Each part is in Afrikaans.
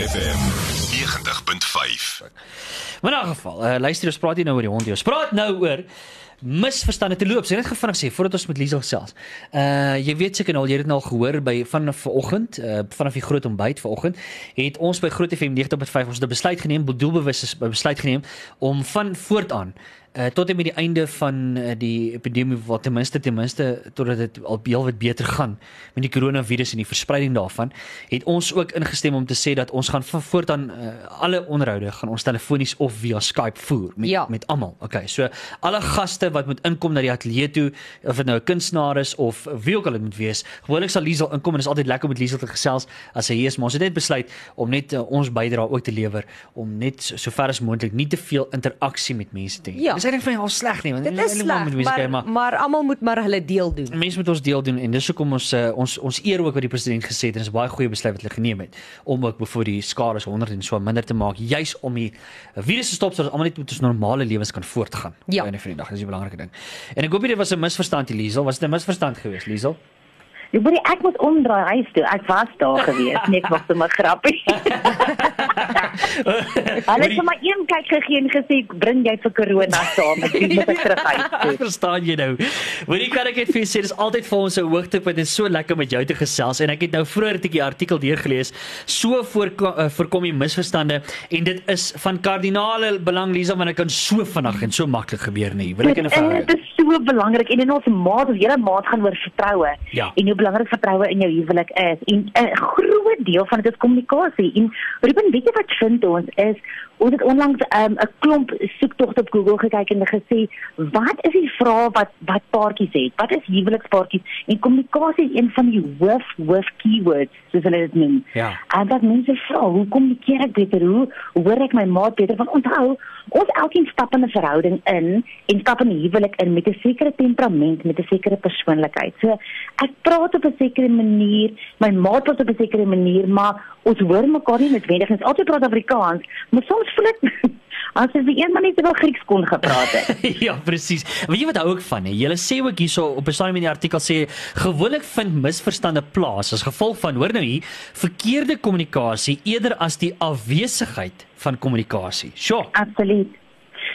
FM 90.5. Maar in 'n geval, uh, luister ons praat hier nou oor die hond. Ons praat nou oor misverstande te loop. Het net gevinnig sê voordat ons met Liesel gesels. Uh jy weet seker nou al jy het dit nou al gehoor by van vanoggend, uh vanaf die groot ontbyt vanoggend, het ons by Groot FM 90.5 ons het 'n besluit geneem, doelbewus is 'n besluit geneem om van voortaan uh tot en met die einde van uh, die epidemie wat ten minste ten minste totdat dit al heel wat beter gaan met die koronavirus en die verspreiding daarvan, het ons ook ingestem om te sê dat ons gaan van voortaan uh, alle onderhoude gaan ons telefonies of via Skype voer met Ja. met almal. Okay, so alle gaste wat moet inkom na die ateljee toe, of dit nou 'n kunstenaar is of wie ook al dit moet wees, gewoonlik sal Liesel inkom en dit is altyd lekker om met Liesel te gesels as hy hier is, maar ons het net besluit om net uh, ons bydrae ook te lewer om net so, so as moontlik nie te veel interaksie met mense te hê. Ja. Dis eintlik my al sleg nie, want Dit is moet met sleg, mense kyk, maar maar almal moet maar hulle deel doen. mense moet ons deel doen en dis hoekom ons uh, ons ons eer ook wat die president gesê het en dis baie goeie besluit wat hulle geneem het om ook voor die skade is 100 en so minder te maak juis om die virus te stop sodat almal net met ons normale lewens kan voortgaan. Ja. Op 'n einde van die dag dis die belangrike ding. En ek hoop dit was 'n misverstand Liesel, was dit 'n misverstand geweest Liesel? Jy moet ek moet omdraai huis toe. Ek was daar gewees. Nee, ek was sommer grappie. Hulle het my een kyk gegee en gesê bring jy vir corona saam en dis moet terug. Ek verstaan jy nou. Hoorie kan ek net vir jou sê dis altyd vir ons 'n hoogtepunt en so lekker met jou te gesels en ek het nou vroeër 'n bietjie artikel deurgelees. So voorkom uh, voorkom jy misverstande en dit is van kardinale belang Lisa want dit kan so vinnig en so maklik gebeur nie. Wil ek in 'n Dit verhouding. is so belangrik en in ons maat, ons hele maat gaan oor vertroue. Ja. En hoe belangrik vertroue in jou huwelik is. En 'n groot deel van dit is kommunikasie. En Ruben, weet jy wat vind ons is ons het onlangs ehm, 'n um, klomp soektogte op Google gekyk en gesê wat is die vrae wat wat paartjies het? Wat is huwelikspaartjies? En kommunikasie is een van die hoof hoof keywords soos hulle dit noem. Ja. En dat mense vra, hoe kommunikeer ek beter? Hoe hoe hoor ek my maat beter? Want onthou, ons elkeen stap in 'n verhouding in en stap in 'n huwelik in met 'n sekere temperament, met 'n sekere persoonlikheid. So ek praat op 'n sekere manier, my maat praat op 'n sekere manier, maar ons hoor mekaar nie noodwendig. Ons altyd praat Afrikaans, maar soms voel dit asof die een man net veel Grieks kon gepraat het. ja, presies. Weet jy wat hou ek van hè? Julle sê ook hierso op 'n stadium in die artikel sê gewoonlik vind misverstande plaas as gevolg van hoor nou hier verkeerde kommunikasie eerder as die afwesigheid van kommunikasie. Sjoe. Absoluut.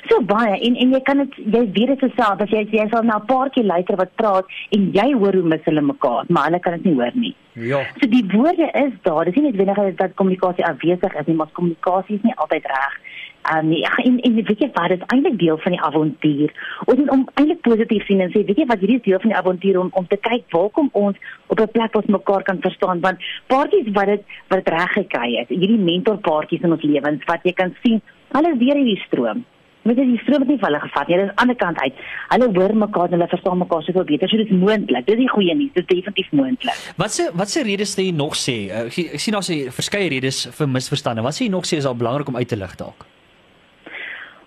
So baie en en jy kan dit jy weet dit self as jy jy sal na 'n paartjie luister wat praat en jy hoor hoe mis hulle mekaar, maar hulle kan dit nie hoor nie. Ja. So die woorde is daar. Dis nie noodwendig dat- dat kommunikasie afwesig is nie, maar kommunikasie is nie altyd reg. Um, ag, en, en weet jy wat, dit is eintlik deel van die avontuur. Ons moet om eintlik positief sien en sê, weet jy wat, hierdie is deel van die avontuur om om te kyk waar kom ons op 'n plek waar ons mekaar kan verstaan want paartjies wat dit wat dit reg gekry het, hierdie mentorpaartjies in ons lewens wat jy kan sien, hulle is weer hierdie stroom. Met die stroom het nie vir hulle gevat nie. Hulle is aan die ander kant uit. Hulle hoor mekaar en hulle verstaan mekaar soveel beter. So dit is moontlik. Dis die goeie nuus. Dit is definitief moontlik. Wat se wat se redes sê jy nog sê? Uh, Ek ek sien daar sê verskeie redes vir misverstande. Wat sê jy nog sê is al belangrik om uit te lig dalk?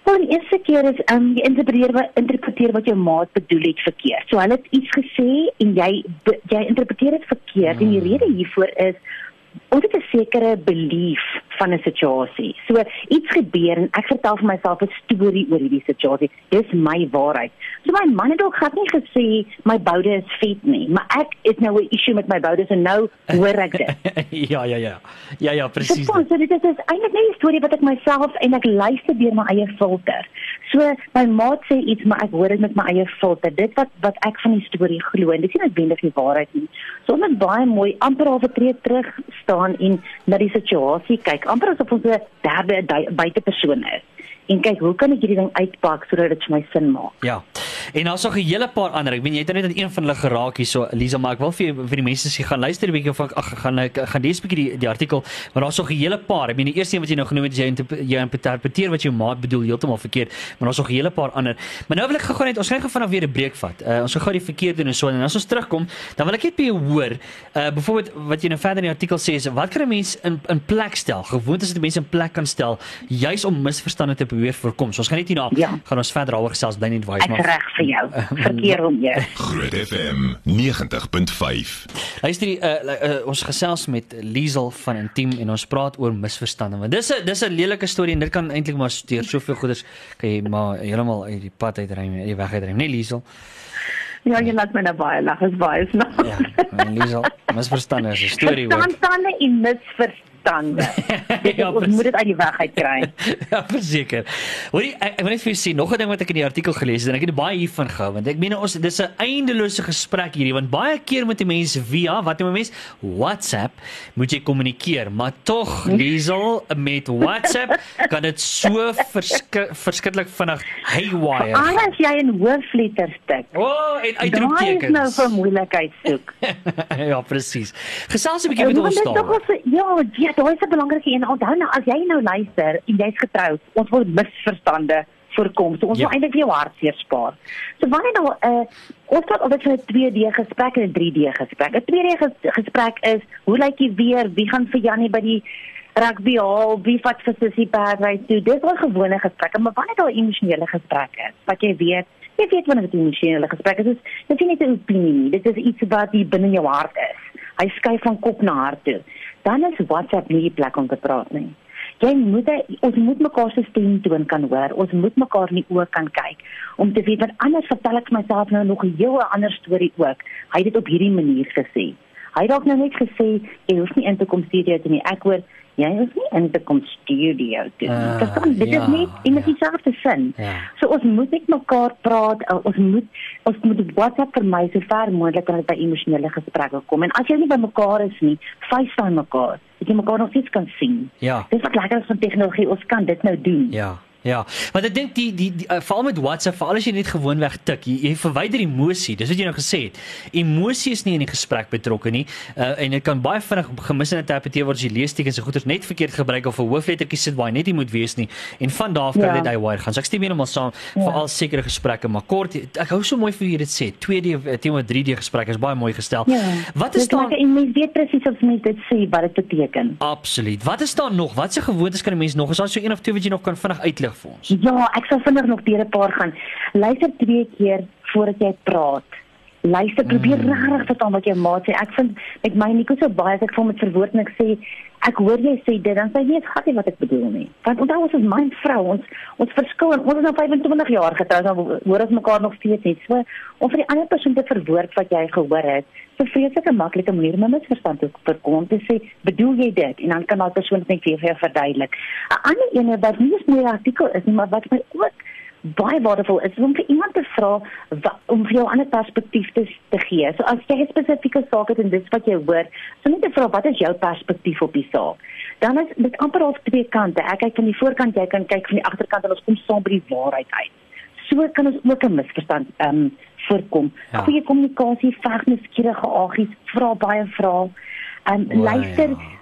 Wel, die eerste keer is um, jy interpreteer wat interpreteer wat jou maat bedoel het verkeerd. So hulle het iets gesê en jy jy interpreteer dit verkeerd en die rede hiervoor is ons het 'n sekere belief van 'n situasie. So iets gebeur en ek vertel vir myself 'n storie oor hierdie situasie. Dis my waarheid. So my man het ook glad nie gesê my boude is vet nie, maar ek het nou 'n issue met my boude en nou hoor ek dit. ja, ja, ja. Ja, ja, presies. Verstaan, so dit is, is eintlik net 'n storie wat ek myself en ek luister deur my eie filter. So my maat sê iets maar ek hoor dit met my eie filter. Dit wat wat ek van die storie glo en dis nie noodwendig die waarheid nie. So ons moet baie mooi amper half 'n tree terug staan en na die situasie kyk. Amper asof ons 'n derde du- buitepersoon is. En kyk, hoe kan ek hierdie ding uitpak sodat dit vir my sin maak? Ja. En daar's nog 'n hele paar ander. Ek weet jy het net aan een van hulle geraak hierso, Elisa, maar ek wil vir vir die mense sê gaan luister 'n bietjie of ek ag gaan ek gaan lees 'n bietjie die die artikel, maar daar's nog 'n hele paar. Ek meen die eerste een wat jy nou genoem het, is jy jy interpreteer wat jou maat bedoel heeltemal verkeerd, maar daar's nog 'n hele paar ander. Maar nou wil ek gou net ons gaan gou vanaf weer 'n breek vat. Uh, ons gaan gou die verkeerd doen en so en as ons terugkom, dan wil ek net jou hoor, uh byvoorbeeld wat jy nou verder in die artikel sê is wat kan 'n mens in in plek stel? Gewoontes wat mense in plek kan stel juis om misverstande te probeer voorkom. So ons gaan net hierna Ja. gaan ons verder daaroor gesels bly net wys Ek reg vir jou. Verkeer om jou. Groot FM 90.5. Luister, die, uh, uh, ons gesels met Liesel van Intiem en ons praat oor misverstande. Want dis 'n dis 'n lelike storie en dit kan eintlik maar steur soveel goeders kan jy maar heeltemal uit die pad uitruim, uit die weg uitruim, nee Liesel. Ja, jy laat my nou baie lag. Is baie snaaks. Ja, Liesel, misverstande is 'n storie hoor. Verstande en misverstande. Dit Ja, ons moet dit uit die weg uit kry. ja, verseker. Hoorie, ek, ek wil net vir jou sê nog 'n ding wat ek in die artikel gelees het en ek het baie hiervan gehou want ek meen ons dis 'n eindelose gesprek hierdie want baie keer met die mense via wat noem mens WhatsApp moet jy kommunikeer, maar tog Liesel met WhatsApp kan dit so versk verskriklik vinnig haywire. Alles jy in hoofletters tik. O, oh, en Daai is nou uitroeptekens. vir moeilikheid soek. ja, presies. Gesels 'n bietjie met ons dit so- Ja, ja, daar is 'n belangrike een. Onthou nou as jy nou luister en jy's getroud, ons wil misverstande voorkom. So ons Ja. wil eintlik jou hartseer spaar. So wanneer nou 'n uh, ons praat altyd van 'n 2D gesprek en 'n 3D gesprek. 'n 2D ges gesprek is hoe lyk die weer? Wie gaan vir Jannie by die rugby haal? Wie vat vir Sissy Paradise toe? Dis 'n gewone gesprek, maar wanneer daar emosionele gesprek is, wat jy weet Jy weet wanneer dit 'n emosionele gesprek is, dis dis nie net 'n opinie nie. Dit is iets wat binne jou hart is. Hy skuif van kop na hart toe. Dan is WhatsApp nie die plek om te praat nie. Jy moet hy- ons moet mekaar se stemtoon kan hoor. Ons moet mekaar in die oë kan kyk om te weet want anders vertel ek myself nou nog 'n heel ander storie ook. Hy het dit op hierdie manier gesê. Hy dalk nou net gesê jy hoef nie in te kom studio toe nie. Ek hoor jy hoef nie in te kom studio toe. Ah, Uh, Verstaan, dit ja, is net in dieselfde sin. Ja. So ons moet met mekaar praat. uh, Ons moet ons moet op WhatsApp vermy so ver moontlik kan dit by emosionele gesprekke kom. En as jy nie by mekaar is nie, FaceTime mekaar. Jy mekaar nog steeds kan sien. Ja. Dis wat lekker is van tegnologie. Ons kan dit nou doen. Ja. Ja, want ek dink die die, die uh, veral met WhatsApp, veral as jy net gewoonweg tik, jy, jy verwyder emosie. Dis wat jy nou gesê het. Emosie is nie in die gesprek betrokke nie. Uh, en dit kan baie vinnig gemisinterpreteer word as jy leestekens en goeders net verkeerd gebruik of 'n hooflettertjie sit waar hy net nie moet wees nie. En van daar af kan Ja. dit haywire gaan. So ek stem heeltemal saam ja. vir al sekere gesprekke, maar kort, ek hou so mooi vir jy dit sê. 2D teenoor 3D gesprek is baie mooi gestel. Ja. Wat is daar en mens weet presies of mens dit sê wat dit beteken. Absoluut. Wat is daar nog? Watse gewoontes kan 'n mens nog? Is daar so een of twee wat jy nog kan vinnig uitlig vir ons? Ja, ek sal vinnig nog deur 'n paar gaan. Luister twee keer voordat jy praat. Luister, probeer Mm. regtig verstaan wat jou maat sê. Ek vind met my Nico so baie as ek vir hom met verwoord en ek sê ek hoor jy sê dit dan sê hy nee, gat nie wat ek bedoel nie. Want onthou ons is man vrou, ons ons verskil en ons is nou 25 jaar getroud, dan hoor ons mekaar nog steeds nie. So om vir die ander persoon te verwoord wat jy gehoor het, so vreeslike maklike manier om 'n misverstand te voorkom om te sê, bedoel jy dit? En dan kan daai persoon net weer vir jou verduidelik. 'n Ander ene wat nie eens meer artikel is nie, maar wat my ook baie waardevol is om vir iemand te vra om vir jou 'n ander perspektief te, te gee. So as jy 'n spesifieke saak het en dis wat jy hoor, so net te vra wat is jou perspektief op die saak. Dan is dit amper al twee kante. Ek kyk van die voorkant, jy kan kyk van die agterkant en ons kom saam by die waarheid uit. So kan ons ook 'n misverstand ehm um, voorkom. Ja. Goeie kommunikasie, veg nuuskierige agies, vra baie vrae. Ehm um, O, luister ja.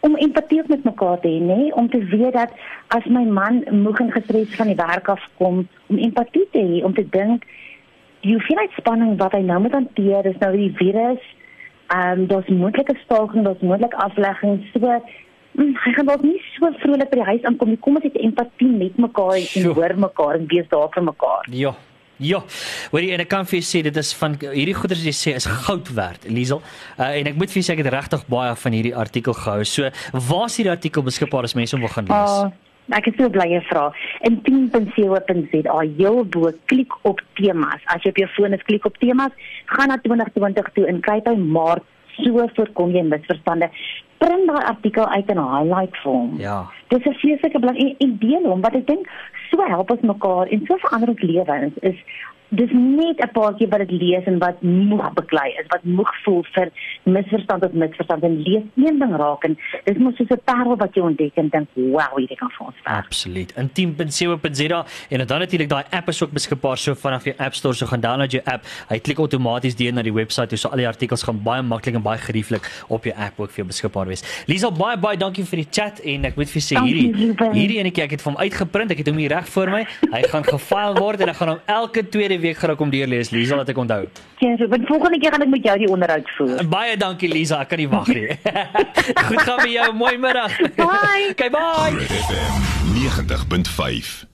Om empatie met mekaar te hê, nê, om te weet dat as my man moeg en gestres van die werk af kom, om empatie te hê, om te dink die hoeveelheid spanning wat hy nou moet hanteer, is nou die virus. Ehm um, daar's moontlike staking, daar's moontlik aflegging, so mm, hy gaan dalk nie so vrolik by die huis aankom nie. Kom ons het empatie met mekaar en hoor mekaar en wees daar vir mekaar. Ja. Ja. Hoorie en ek kan vir jou sê dit is van hierdie goeders wat jy sê is goud werd, Liesel. Uh, en ek moet vir jou sê ek het regtig baie van hierdie artikel gehou. So, waar is hierdie artikel beskikbaar as mense hom wil gaan lees? Ah, ek is so bly jy vra. In 10.co.za heel bo klik op temas. As jy op jou foon is, klik op temas, gaan na 2020 toe en kyk by Maart so voorkom jy misverstande. Print daai artikel uit in highlight vorm. Ja. Dis 'n vreeslike belang en, en deel hom wat ek dink so help ons mekaar en so verander ons lewens is dis net 'n paartjie wat dit lees en wat moeg beklei is, wat moeg voel vir misverstand of misverstand en lees een ding raak en dis mos soos 'n parel wat jy ontdek en dink, "Wow, hierdie kan vir ons werk." Absoluut. In 10.7.za en dan natuurlik daai app is ook beskikbaar so vanaf jou App Store so gaan download jou app. Hy klik outomaties deur na die webwerf toe so al die artikels gaan baie maklik en baie gerieflik op jou app ook vir jou beskikbaar wees. Lisa baie baie dankie vir die chat en ek moet vir sê hierdie hierdie enetjie ek het hom uitgeprint. Ek het hom hier reg voor my. Hy gaan gefile word en ek gaan hom elke tweede week gaan ek hom deurlees. Lisa laat ek onthou. Ja, so, want volgende keer gaan ek met jou die onderhoud voer. Baie dankie Lisa, ek kan nie wag nie. Goed gaan met jou. Mooi middag. Bye. Okay, bye. Groot FM 90.5